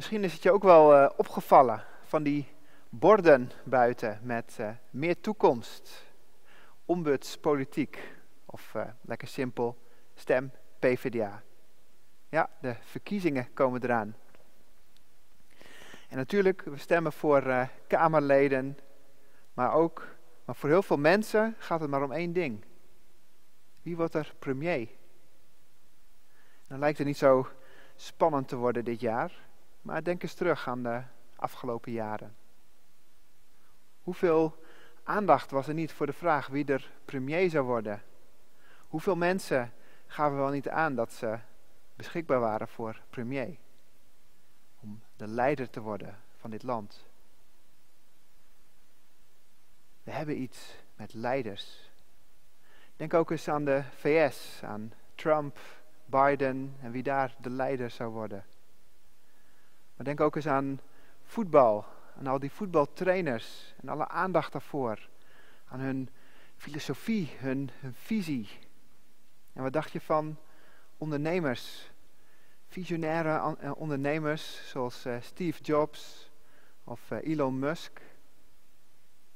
Misschien is het je ook wel uh, opgevallen van die borden buiten met uh, meer toekomst, ombudspolitiek of uh, lekker simpel stem PvdA. Ja, de verkiezingen komen eraan. En natuurlijk, we stemmen voor Kamerleden, maar ook, maar voor heel veel mensen gaat het maar om één ding. Wie wordt er premier? Dan lijkt het niet zo spannend te worden dit jaar. Maar denk eens terug aan de afgelopen jaren. Hoeveel aandacht was er niet voor de vraag wie er premier zou worden? Hoeveel mensen gaven wel niet aan dat ze beschikbaar waren voor premier? Om de leider te worden van dit land. We hebben iets met leiders. Denk ook eens aan de VS, aan Trump, Biden en wie daar de leider zou worden. Maar denk ook eens aan voetbal, aan al die voetbaltrainers en alle aandacht daarvoor. Aan hun filosofie, hun, hun visie. En wat dacht je van ondernemers? Visionaire eh, ondernemers zoals uh, Steve Jobs of uh, Elon Musk.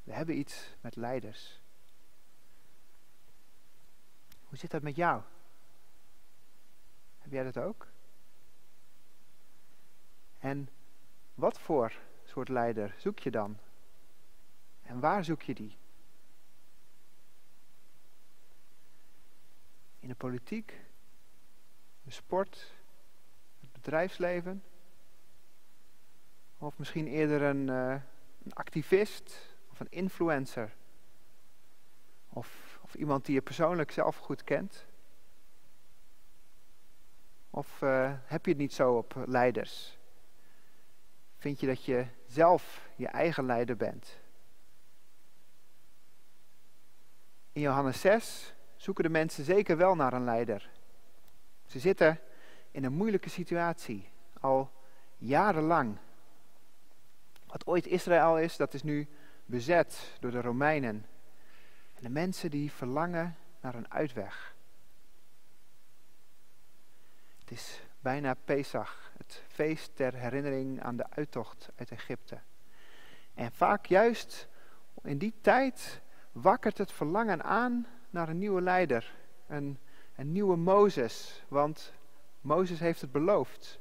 We hebben iets met leiders. Hoe zit dat met jou? Heb jij dat ook? En wat voor soort leider zoek je dan? En waar zoek je die? In de politiek, de sport, het bedrijfsleven? Of misschien eerder een, uh, een activist of een influencer? Of, of iemand die je persoonlijk zelf goed kent? Of uh, heb je het niet zo op leiders? Vind je dat je zelf je eigen leider bent? In Johannes 6 zoeken de mensen zeker wel naar een leider. Ze zitten in een moeilijke situatie, al jarenlang. Wat ooit Israël is, dat is nu bezet door de Romeinen. En de mensen die verlangen naar een uitweg. Het is bijna Pesach, feest ter herinnering aan de uittocht uit Egypte. En vaak juist in die tijd wakkert het verlangen aan naar een nieuwe leider, een, een nieuwe Mozes, want Mozes heeft het beloofd.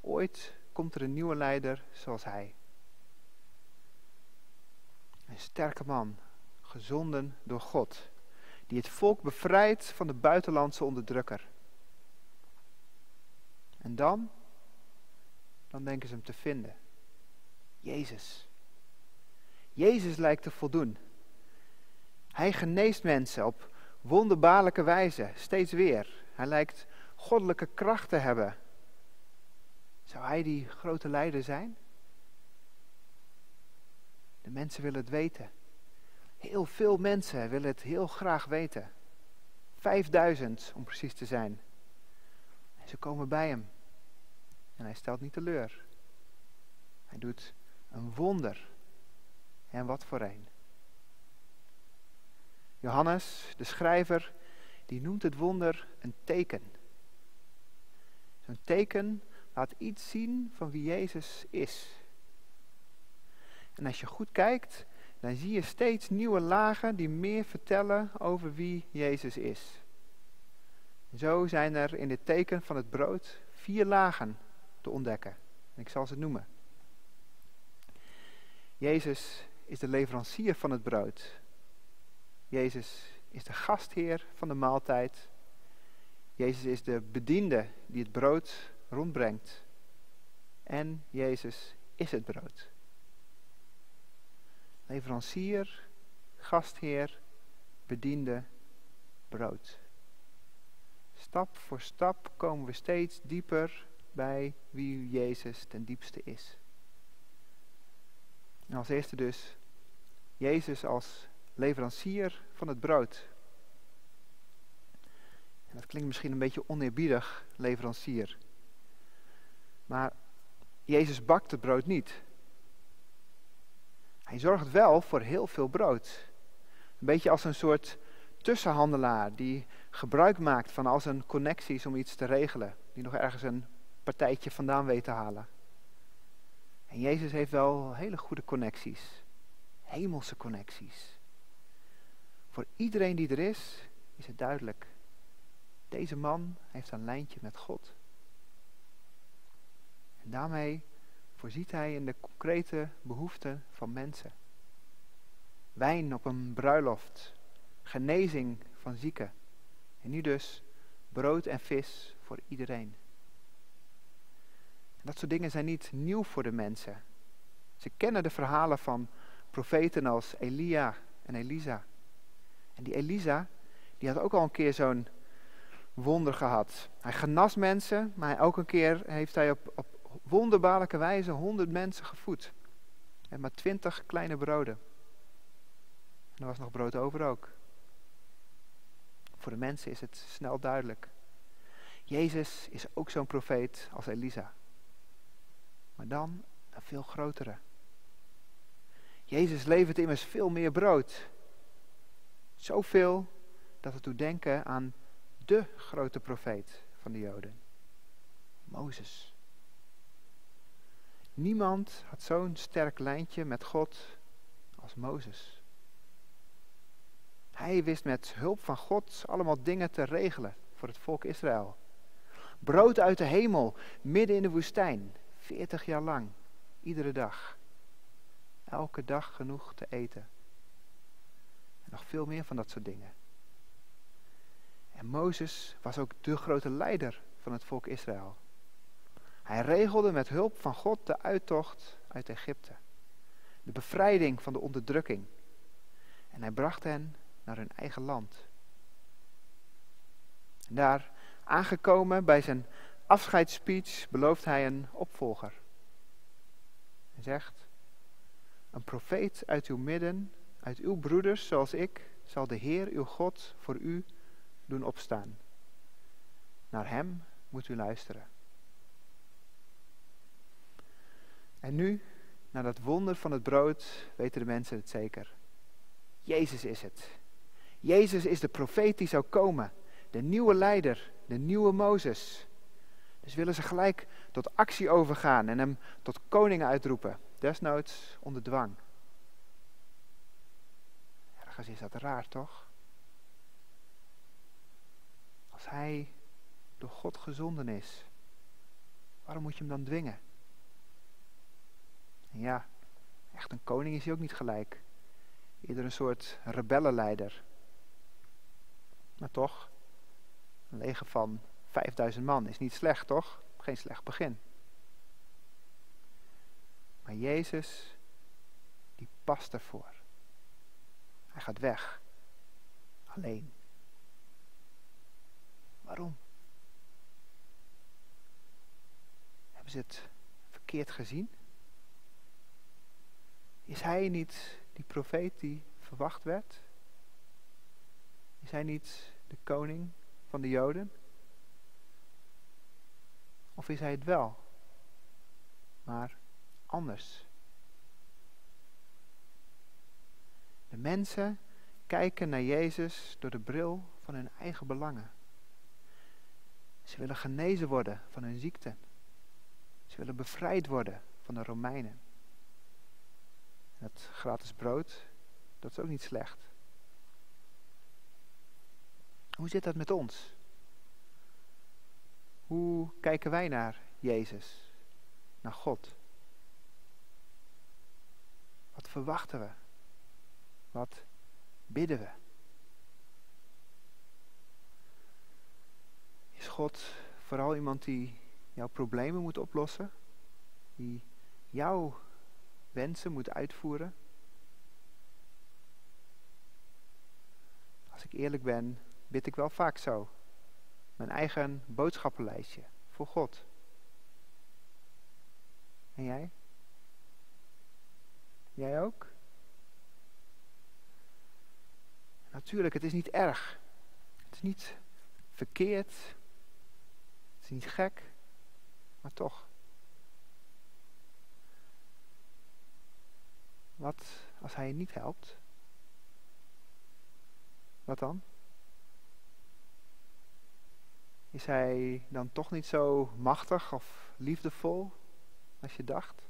Ooit komt er een nieuwe leider zoals hij. Een sterke man, gezonden door God, die het volk bevrijdt van de buitenlandse onderdrukker. En dan, dan denken ze hem te vinden. Jezus. Jezus lijkt te voldoen. Hij geneest mensen op wonderbaarlijke wijze, steeds weer. Hij lijkt goddelijke kracht te hebben. Zou hij die grote leider zijn? De mensen willen het weten. Heel veel mensen willen het heel graag weten. Vijfduizend om precies te zijn. En ze komen bij hem. En hij stelt niet teleur. Hij doet een wonder. En wat voor een. Johannes, de schrijver, die noemt het wonder een teken. Zo'n teken laat iets zien van wie Jezus is. En als je goed kijkt, dan zie je steeds nieuwe lagen die meer vertellen over wie Jezus is. Zo zijn er in dit teken van het brood vier lagen te ontdekken. En ik zal ze noemen. Jezus is de leverancier van het brood. Jezus is de gastheer van de maaltijd. Jezus is de bediende die het brood rondbrengt. En Jezus is het brood. Leverancier, gastheer, bediende, brood. Stap voor stap komen we steeds dieper bij wie Jezus ten diepste is. En als eerste dus Jezus als leverancier van het brood. En dat klinkt misschien een beetje oneerbiedig, leverancier. Maar Jezus bakt het brood niet. Hij zorgt wel voor heel veel brood. Een beetje als een soort tussenhandelaar die gebruik maakt van al zijn connecties om iets te regelen. Die nog ergens een partijtje vandaan weet te halen. En Jezus heeft wel hele goede connecties. Hemelse connecties. Voor iedereen die er is, is het duidelijk. Deze man heeft een lijntje met God. En daarmee voorziet hij in de concrete behoeften van mensen. Wijn op een bruiloft, genezing van zieken. En nu dus brood en vis voor iedereen. Dat soort dingen zijn niet nieuw voor de mensen. Ze kennen de verhalen van profeten als Elia en Elisa. En die Elisa, die had ook al een keer zo'n wonder gehad. Hij genas mensen, maar ook een keer heeft hij op, op wonderbaarlijke wijze honderd mensen gevoed. En maar twintig kleine broden. En er was nog brood over ook. Voor de mensen is het snel duidelijk. Jezus is ook zo'n profeet als Elisa. Maar dan een veel grotere. Jezus levert immers veel meer brood. Zoveel dat we toe denken aan de grote profeet van de Joden. Mozes. Niemand had zo'n sterk lijntje met God als Mozes. Hij wist met hulp van God allemaal dingen te regelen voor het volk Israël. Brood uit de hemel, midden in de woestijn, 40 jaar lang, iedere dag. Elke dag genoeg te eten. En nog veel meer van dat soort dingen. En Mozes was ook de grote leider van het volk Israël. Hij regelde met hulp van God de uittocht uit Egypte. De bevrijding van de onderdrukking. En hij bracht hen naar hun eigen land. En daar aangekomen bij zijn afscheidsspeech belooft hij een opvolger. Hij zegt, een profeet uit uw midden, uit uw broeders zoals ik, zal de Heer uw God voor u doen opstaan. Naar hem moet u luisteren. En nu, na dat wonder van het brood, weten de mensen het zeker. Jezus is het. Jezus is de profeet die zou komen. De nieuwe leider, de nieuwe Mozes. Dus willen ze gelijk tot actie overgaan en hem tot koning uitroepen. Desnoods onder dwang. Ergens is dat raar, toch? Als hij door God gezonden is, waarom moet je hem dan dwingen? En ja, echt een koning is hij ook niet gelijk. Eerder een soort rebellenleider. Maar toch, een leger van 5000 man is niet slecht, toch? Geen slecht begin. Maar Jezus, die past ervoor. Hij gaat weg. Alleen. Waarom? Hebben ze het verkeerd gezien? Is hij niet die profeet die verwacht werd? Is hij niet de koning van de Joden? Of is hij het wel, maar anders? De mensen kijken naar Jezus door de bril van hun eigen belangen. Ze willen genezen worden van hun ziekte. Ze willen bevrijd worden van de Romeinen. En het gratis brood, dat is ook niet slecht. Hoe zit dat met ons? Hoe kijken wij naar Jezus, naar God? Wat verwachten we? Wat bidden we? Is God vooral iemand die jouw problemen moet oplossen? Die jouw wensen moet uitvoeren? Als ik eerlijk ben, bid ik wel vaak zo. Mijn eigen boodschappenlijstje voor God. En jij? Jij ook? Natuurlijk, het is niet erg. Het is niet verkeerd. Het is niet gek. Maar toch. Wat als hij je niet helpt? Wat dan? Is hij dan toch niet zo machtig of liefdevol als je dacht?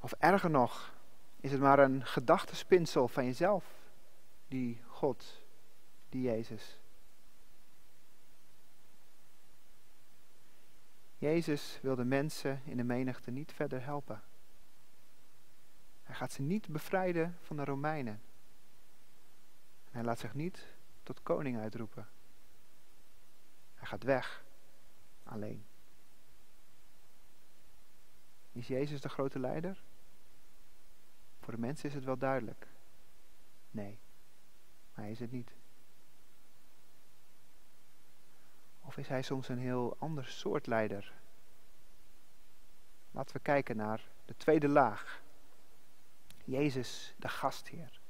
Of erger nog, is het maar een gedachtespinsel van jezelf, die God, die Jezus. Jezus wil de mensen in de menigte niet verder helpen. Hij gaat ze niet bevrijden van de Romeinen. Hij laat zich niet tot koning uitroepen. Hij gaat weg, alleen. Is Jezus de grote leider? Voor de mensen is het wel duidelijk. Nee, maar hij is het niet. Of is hij soms een heel ander soort leider? Laten we kijken naar de tweede laag. Jezus, de gastheer.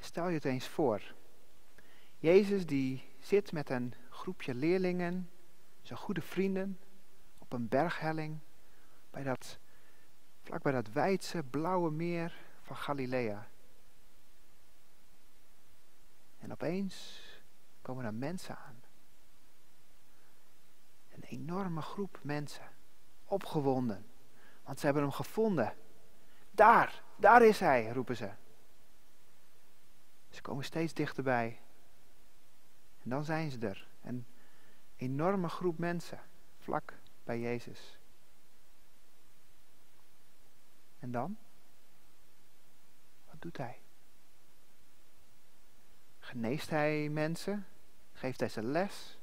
Stel je het eens voor. Jezus die zit met een groepje leerlingen, zijn goede vrienden, op een berghelling, bij dat, vlak bij dat wijdse blauwe meer van Galilea. En opeens komen er mensen aan. Een enorme groep mensen, opgewonden, want ze hebben hem gevonden. Daar, daar is hij, roepen ze. Ze komen steeds dichterbij. En dan zijn ze er. Een enorme groep mensen, vlak bij Jezus. En dan? Wat doet hij? Geneest hij mensen? Geeft hij ze les?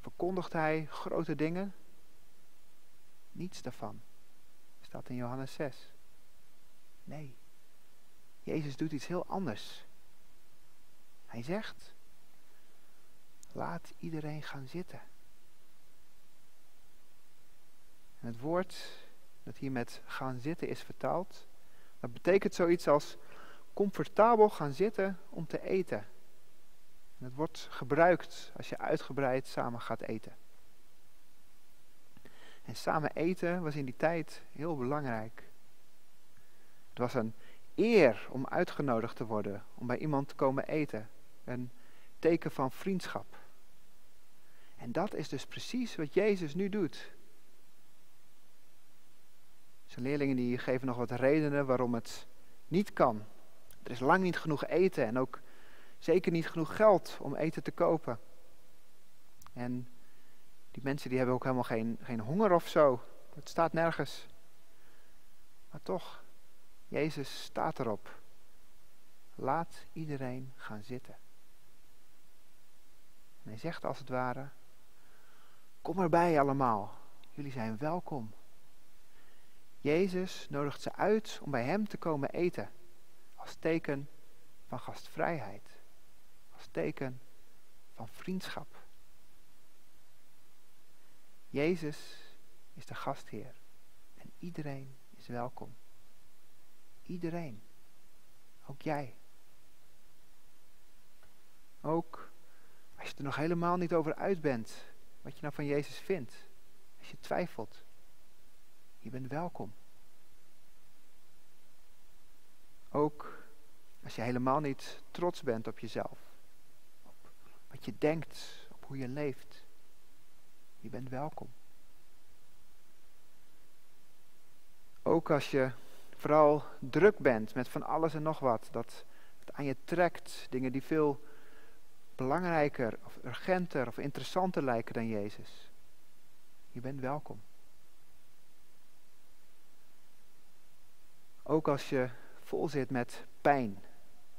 Verkondigt hij grote dingen? Niets daarvan. Staat in Johannes 6. Nee. Jezus doet iets heel anders. Hij zegt, laat iedereen gaan zitten. En het woord dat hier met gaan zitten is vertaald, dat betekent zoiets als comfortabel gaan zitten om te eten. En het wordt gebruikt als je uitgebreid samen gaat eten. En samen eten was in die tijd heel belangrijk. Het was een eer om uitgenodigd te worden, om bij iemand te komen eten. Een teken van vriendschap. En dat is dus precies wat Jezus nu doet. Zijn leerlingen die geven nog wat redenen waarom het niet kan. Er is lang niet genoeg eten en ook zeker niet genoeg geld om eten te kopen. En die mensen die hebben ook helemaal geen, geen honger of zo. Het staat nergens. Maar toch, Jezus staat erop. Laat iedereen gaan zitten. En hij zegt als het ware, kom erbij allemaal, jullie zijn welkom. Jezus nodigt ze uit om bij hem te komen eten, als teken van gastvrijheid, als teken van vriendschap. Jezus is de gastheer en iedereen is welkom. Iedereen, ook jij. Ook als je er nog helemaal niet over uit bent, wat je nou van Jezus vindt. Als je twijfelt, je bent welkom. Ook als je helemaal niet trots bent op jezelf, op wat je denkt, op hoe je leeft, je bent welkom. Ook als je vooral druk bent met van alles en nog wat, dat het aan je trekt, dingen die veel belangrijker of urgenter of interessanter lijken dan Jezus. Je bent welkom. Ook als je vol zit met pijn,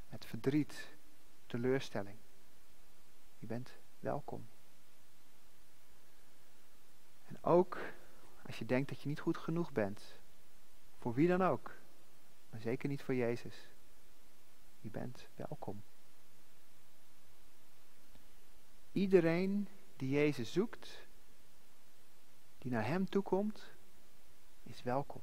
met verdriet, teleurstelling. Je bent welkom. En ook als je denkt dat je niet goed genoeg bent, voor wie dan ook, maar zeker niet voor Jezus. Je bent welkom. Iedereen die Jezus zoekt, die naar Hem toekomt, is welkom.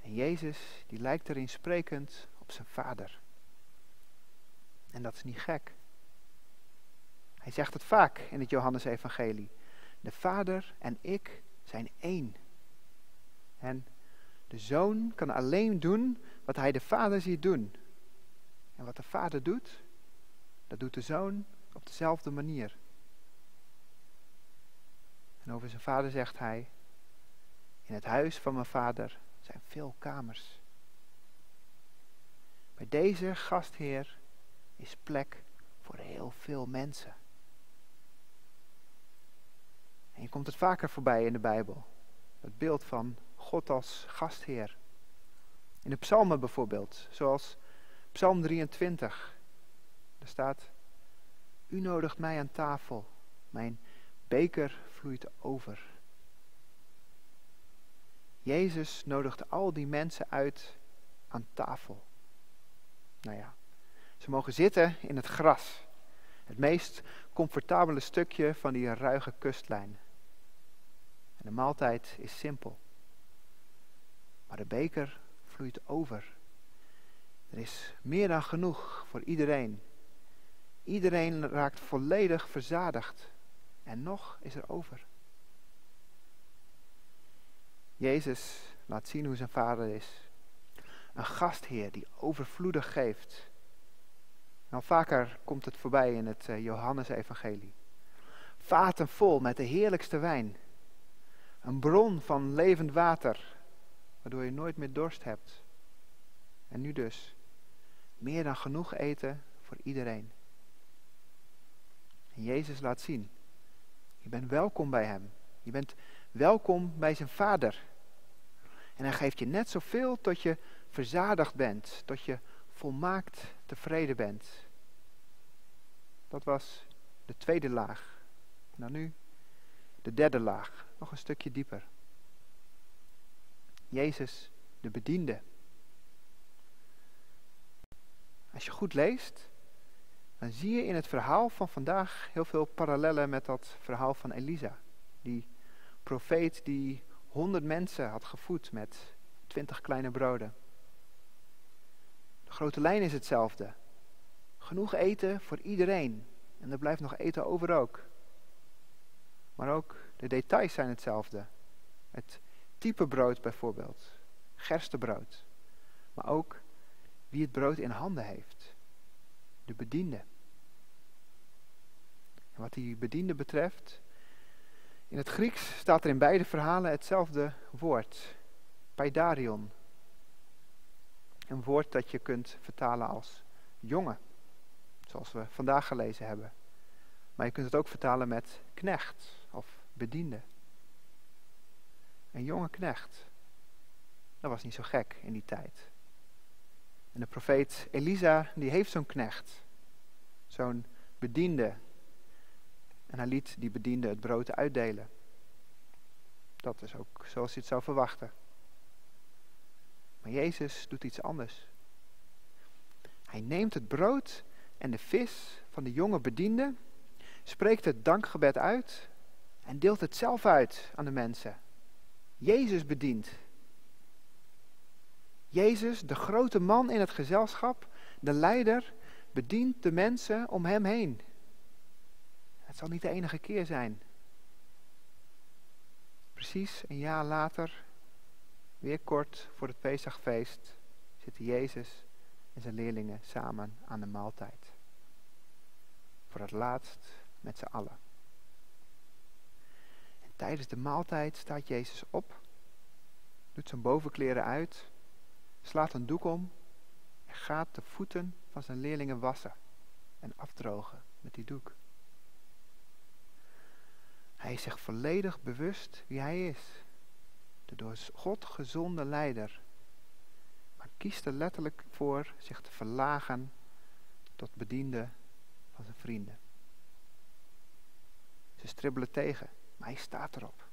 En Jezus, die lijkt erin sprekend op zijn vader. En dat is niet gek. Hij zegt het vaak in het Johannesevangelie. De vader en ik zijn één. En de zoon kan alleen doen wat hij de vader ziet doen. En wat de vader doet, dat doet de zoon op dezelfde manier. En over zijn vader zegt hij, In het huis van mijn vader zijn veel kamers. Bij deze gastheer is plek voor heel veel mensen. En je komt het vaker voorbij in de Bijbel. Het beeld van God als gastheer. In de psalmen bijvoorbeeld, zoals Psalm 23. Daar staat, U nodigt mij aan tafel, mijn beker vloeit over. Jezus nodigde al die mensen uit aan tafel. Nou ja, ze mogen zitten in het gras. Het meest comfortabele stukje van die ruige kustlijn. En de maaltijd is simpel. Maar de beker vloeit over. Er is meer dan genoeg voor iedereen. Iedereen raakt volledig verzadigd. En nog is er over. Jezus laat zien hoe zijn vader is. Een gastheer die overvloedig geeft. En al vaker komt het voorbij in het uh, Johannesevangelie. Vaten vol met de heerlijkste wijn. Een bron van levend water, waardoor je nooit meer dorst hebt. En nu dus, meer dan genoeg eten voor iedereen. En Jezus laat zien, je bent welkom bij Hem. Je bent welkom bij zijn Vader. En Hij geeft je net zoveel tot je verzadigd bent, tot je volmaakt tevreden bent. Dat was de tweede laag. Nou nu de derde laag, nog een stukje dieper. Jezus, de bediende. Als je goed leest, dan zie je in het verhaal van vandaag heel veel parallellen met dat verhaal van Elisa. Die profeet die honderd mensen had gevoed met twintig kleine broden. De grote lijn is hetzelfde. Genoeg eten voor iedereen. En er blijft nog eten over ook. Maar ook de details zijn hetzelfde. Het type brood bijvoorbeeld. Gerstebrood. Maar ook wie het brood in handen heeft. De bediende. En wat die bediende betreft, in het Grieks staat er in beide verhalen hetzelfde woord. Paidarion. Een woord dat je kunt vertalen als jongen. Zoals we vandaag gelezen hebben. Maar je kunt het ook vertalen met knecht of bediende. Een jonge knecht. Dat was niet zo gek in die tijd. En de profeet Elisa, die heeft zo'n knecht. Zo'n bediende. En hij liet die bediende het brood uitdelen. Dat is ook zoals je het zou verwachten. Maar Jezus doet iets anders. Hij neemt het brood en de vis van de jonge bediende, spreekt het dankgebed uit en deelt het zelf uit aan de mensen. Jezus bedient. Jezus, de grote man in het gezelschap, de leider, bedient de mensen om hem heen. Het zal niet de enige keer zijn. Precies een jaar later, weer kort voor het Pesachfeest, zitten Jezus en zijn leerlingen samen aan de maaltijd. Voor het laatst met z'n allen. En tijdens de maaltijd staat Jezus op, doet zijn bovenkleren uit, slaat een doek om en gaat de voeten van zijn leerlingen wassen en afdrogen met die doek. Hij is zich volledig bewust wie hij is. De door God gezonde leider. Maar kiest er letterlijk voor zich te verlagen tot bediende van zijn vrienden. Ze stribbelen tegen, maar hij staat erop.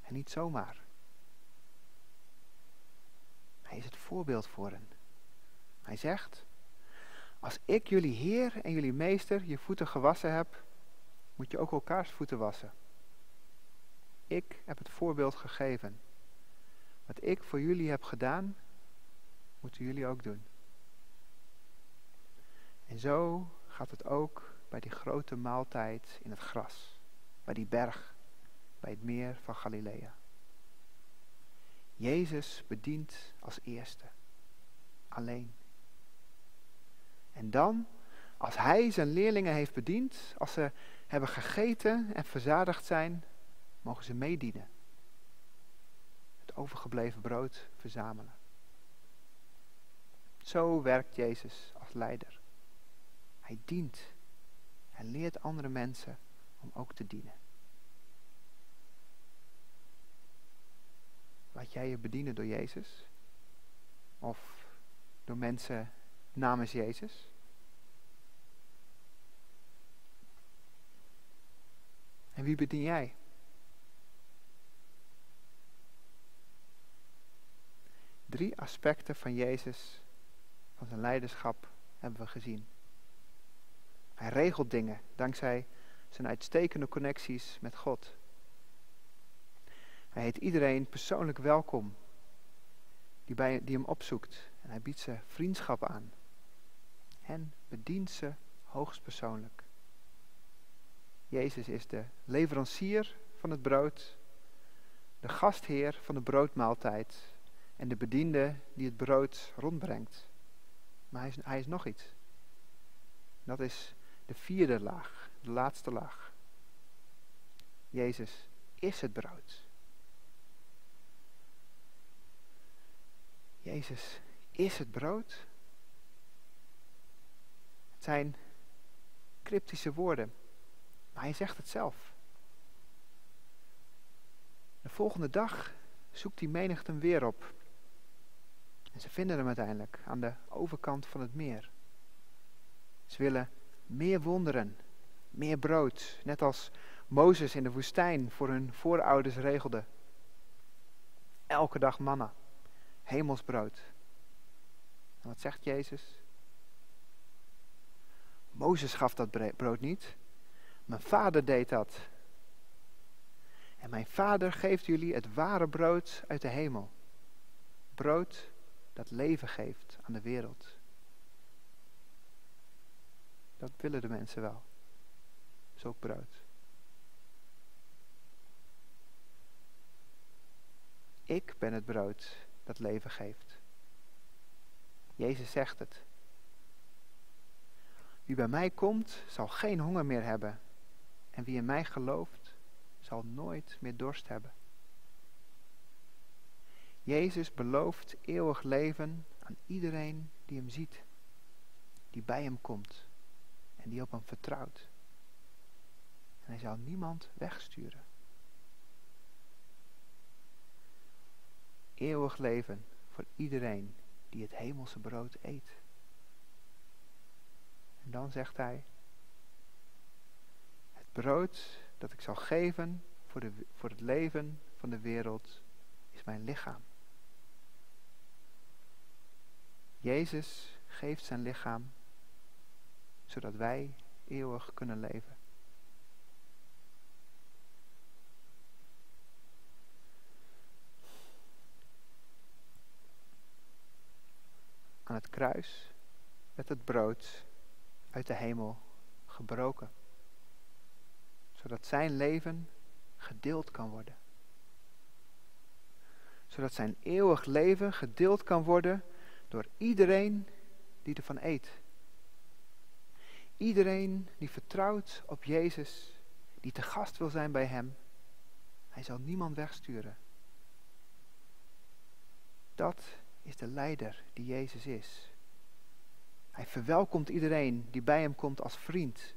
En niet zomaar. Is het voorbeeld voor hen. Hij zegt, als ik jullie Heer en jullie Meester je voeten gewassen heb, moet je ook elkaars voeten wassen. Ik heb het voorbeeld gegeven. Wat ik voor jullie heb gedaan, moeten jullie ook doen. En zo gaat het ook bij die grote maaltijd in het gras, bij die berg, bij het meer van Galilea. Jezus bedient als eerste, alleen. En dan, als hij zijn leerlingen heeft bediend, als ze hebben gegeten en verzadigd zijn, mogen ze meedienen. overgebleven brood verzamelen. Zo werkt Jezus als leider. Hij dient en leert andere mensen om ook te dienen. Laat jij je bedienen door Jezus? Of door mensen namens Jezus? En wie bedien jij? Drie aspecten van Jezus, van zijn leiderschap, hebben we gezien. Hij regelt dingen dankzij zijn uitstekende connecties met God. Hij heet iedereen persoonlijk welkom die, bij, die hem opzoekt. En hij biedt ze vriendschap aan. En bedient ze hoogstpersoonlijk. Jezus is de leverancier van het brood, de gastheer van de broodmaaltijd en de bediende die het brood rondbrengt. Maar hij is, hij is nog iets. Dat is de vierde laag, de laatste laag. Jezus is het brood. Jezus is het brood. Het zijn cryptische woorden, maar hij zegt het zelf. De volgende dag zoekt die menigte hem weer op. En ze vinden hem uiteindelijk aan de overkant van het meer. Ze willen meer wonderen, meer brood, net als Mozes in de woestijn voor hun voorouders regelde. Elke dag manna, hemelsbrood. En wat zegt Jezus? Mozes gaf dat brood niet, mijn vader deed dat. En mijn vader geeft jullie het ware brood uit de hemel. Brood dat leven geeft aan de wereld. Dat willen de mensen wel. Dat ook brood. Ik ben het brood dat leven geeft. Jezus zegt het. Wie bij mij komt, zal geen honger meer hebben. En wie in mij gelooft, zal nooit meer dorst hebben. Jezus belooft eeuwig leven aan iedereen die hem ziet, die bij hem komt en die op hem vertrouwt. En hij zal niemand wegsturen. Eeuwig leven voor iedereen die het hemelse brood eet. En dan zegt hij, het brood dat ik zal geven voor, de, voor het leven van de wereld is mijn lichaam. Jezus geeft zijn lichaam zodat wij eeuwig kunnen leven. Aan het kruis werd het brood uit de hemel gebroken, zodat zijn leven gedeeld kan worden. Zodat zijn eeuwig leven gedeeld kan worden door iedereen die ervan eet. Iedereen die vertrouwt op Jezus, die te gast wil zijn bij Hem, Hij zal niemand wegsturen. Dat is de leider die Jezus is. Hij verwelkomt iedereen die bij Hem komt als vriend.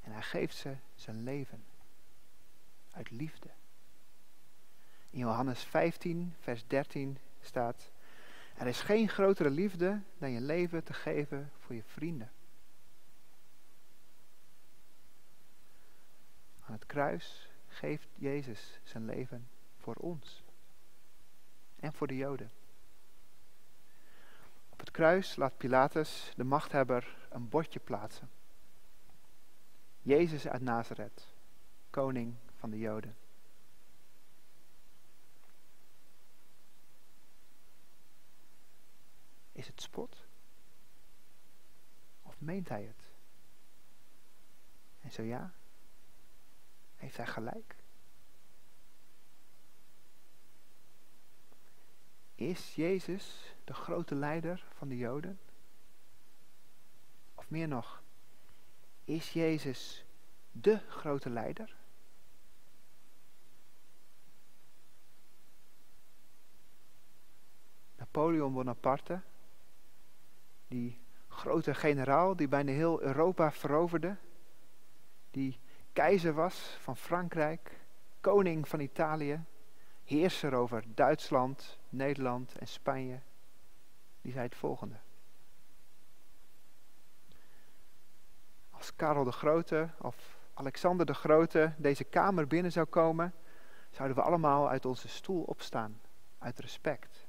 En Hij geeft ze zijn leven. Uit liefde. In Johannes 15, vers 13 staat: Er is geen grotere liefde dan je leven te geven voor je vrienden. Aan het kruis geeft Jezus zijn leven voor ons. En voor de Joden. Op het kruis laat Pilatus de machthebber een bordje plaatsen. Jezus uit Nazareth, koning van de Joden. Is het spot? Of meent hij het? En zo ja, heeft hij gelijk? Is Jezus de grote leider van de Joden? Of meer nog, is Jezus de grote leider? Napoleon Bonaparte, die grote generaal die bijna heel Europa veroverde, die keizer was van Frankrijk, koning van Italië, heerser over Duitsland, Nederland en Spanje, die zei het volgende. Als Karel de Grote of Alexander de Grote deze kamer binnen zou komen, zouden we allemaal uit onze stoel opstaan, uit respect.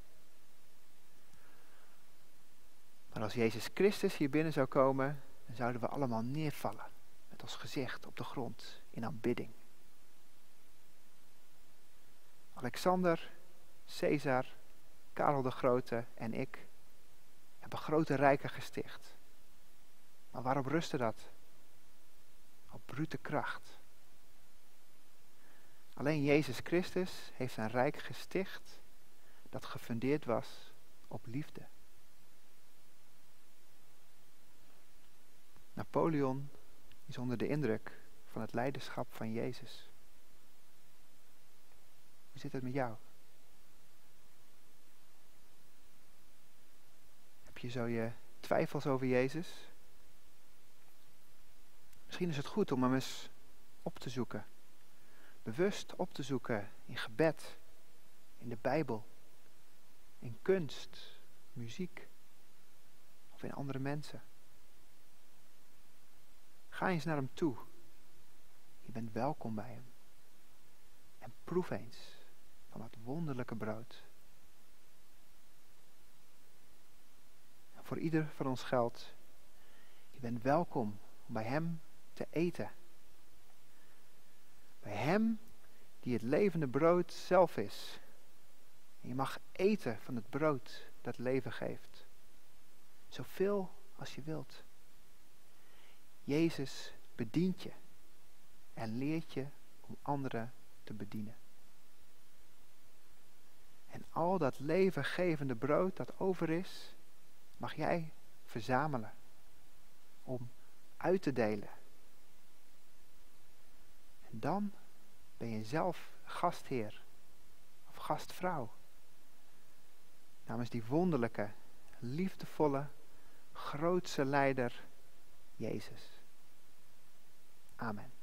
Maar als Jezus Christus hier binnen zou komen, dan zouden we allemaal neervallen, met ons gezicht op de grond, in aanbidding. Alexander, Caesar, Karel de Grote en ik hebben grote rijken gesticht. Maar waarop rustte dat? Op brute kracht. Alleen Jezus Christus heeft een rijk gesticht dat gefundeerd was op liefde. Napoleon is onder de indruk van het leiderschap van Jezus. Hoe zit het met jou? Je zo je twijfels over Jezus? Misschien is het goed om hem eens op te zoeken. Bewust op te zoeken in gebed, in de Bijbel, in kunst, muziek of in andere mensen. Ga eens naar hem toe. Je bent welkom bij hem. En proef eens van het wonderlijke brood. Voor ieder van ons geldt, je bent welkom om bij hem te eten. Bij hem die het levende brood zelf is. Je mag eten van het brood dat leven geeft. Zoveel als je wilt. Jezus bedient je en leert je om anderen te bedienen. En al dat levengevende brood dat over is, mag jij verzamelen om uit te delen. En dan ben je zelf gastheer of gastvrouw. Namens die wonderlijke, liefdevolle, grootse leider Jezus. Amen.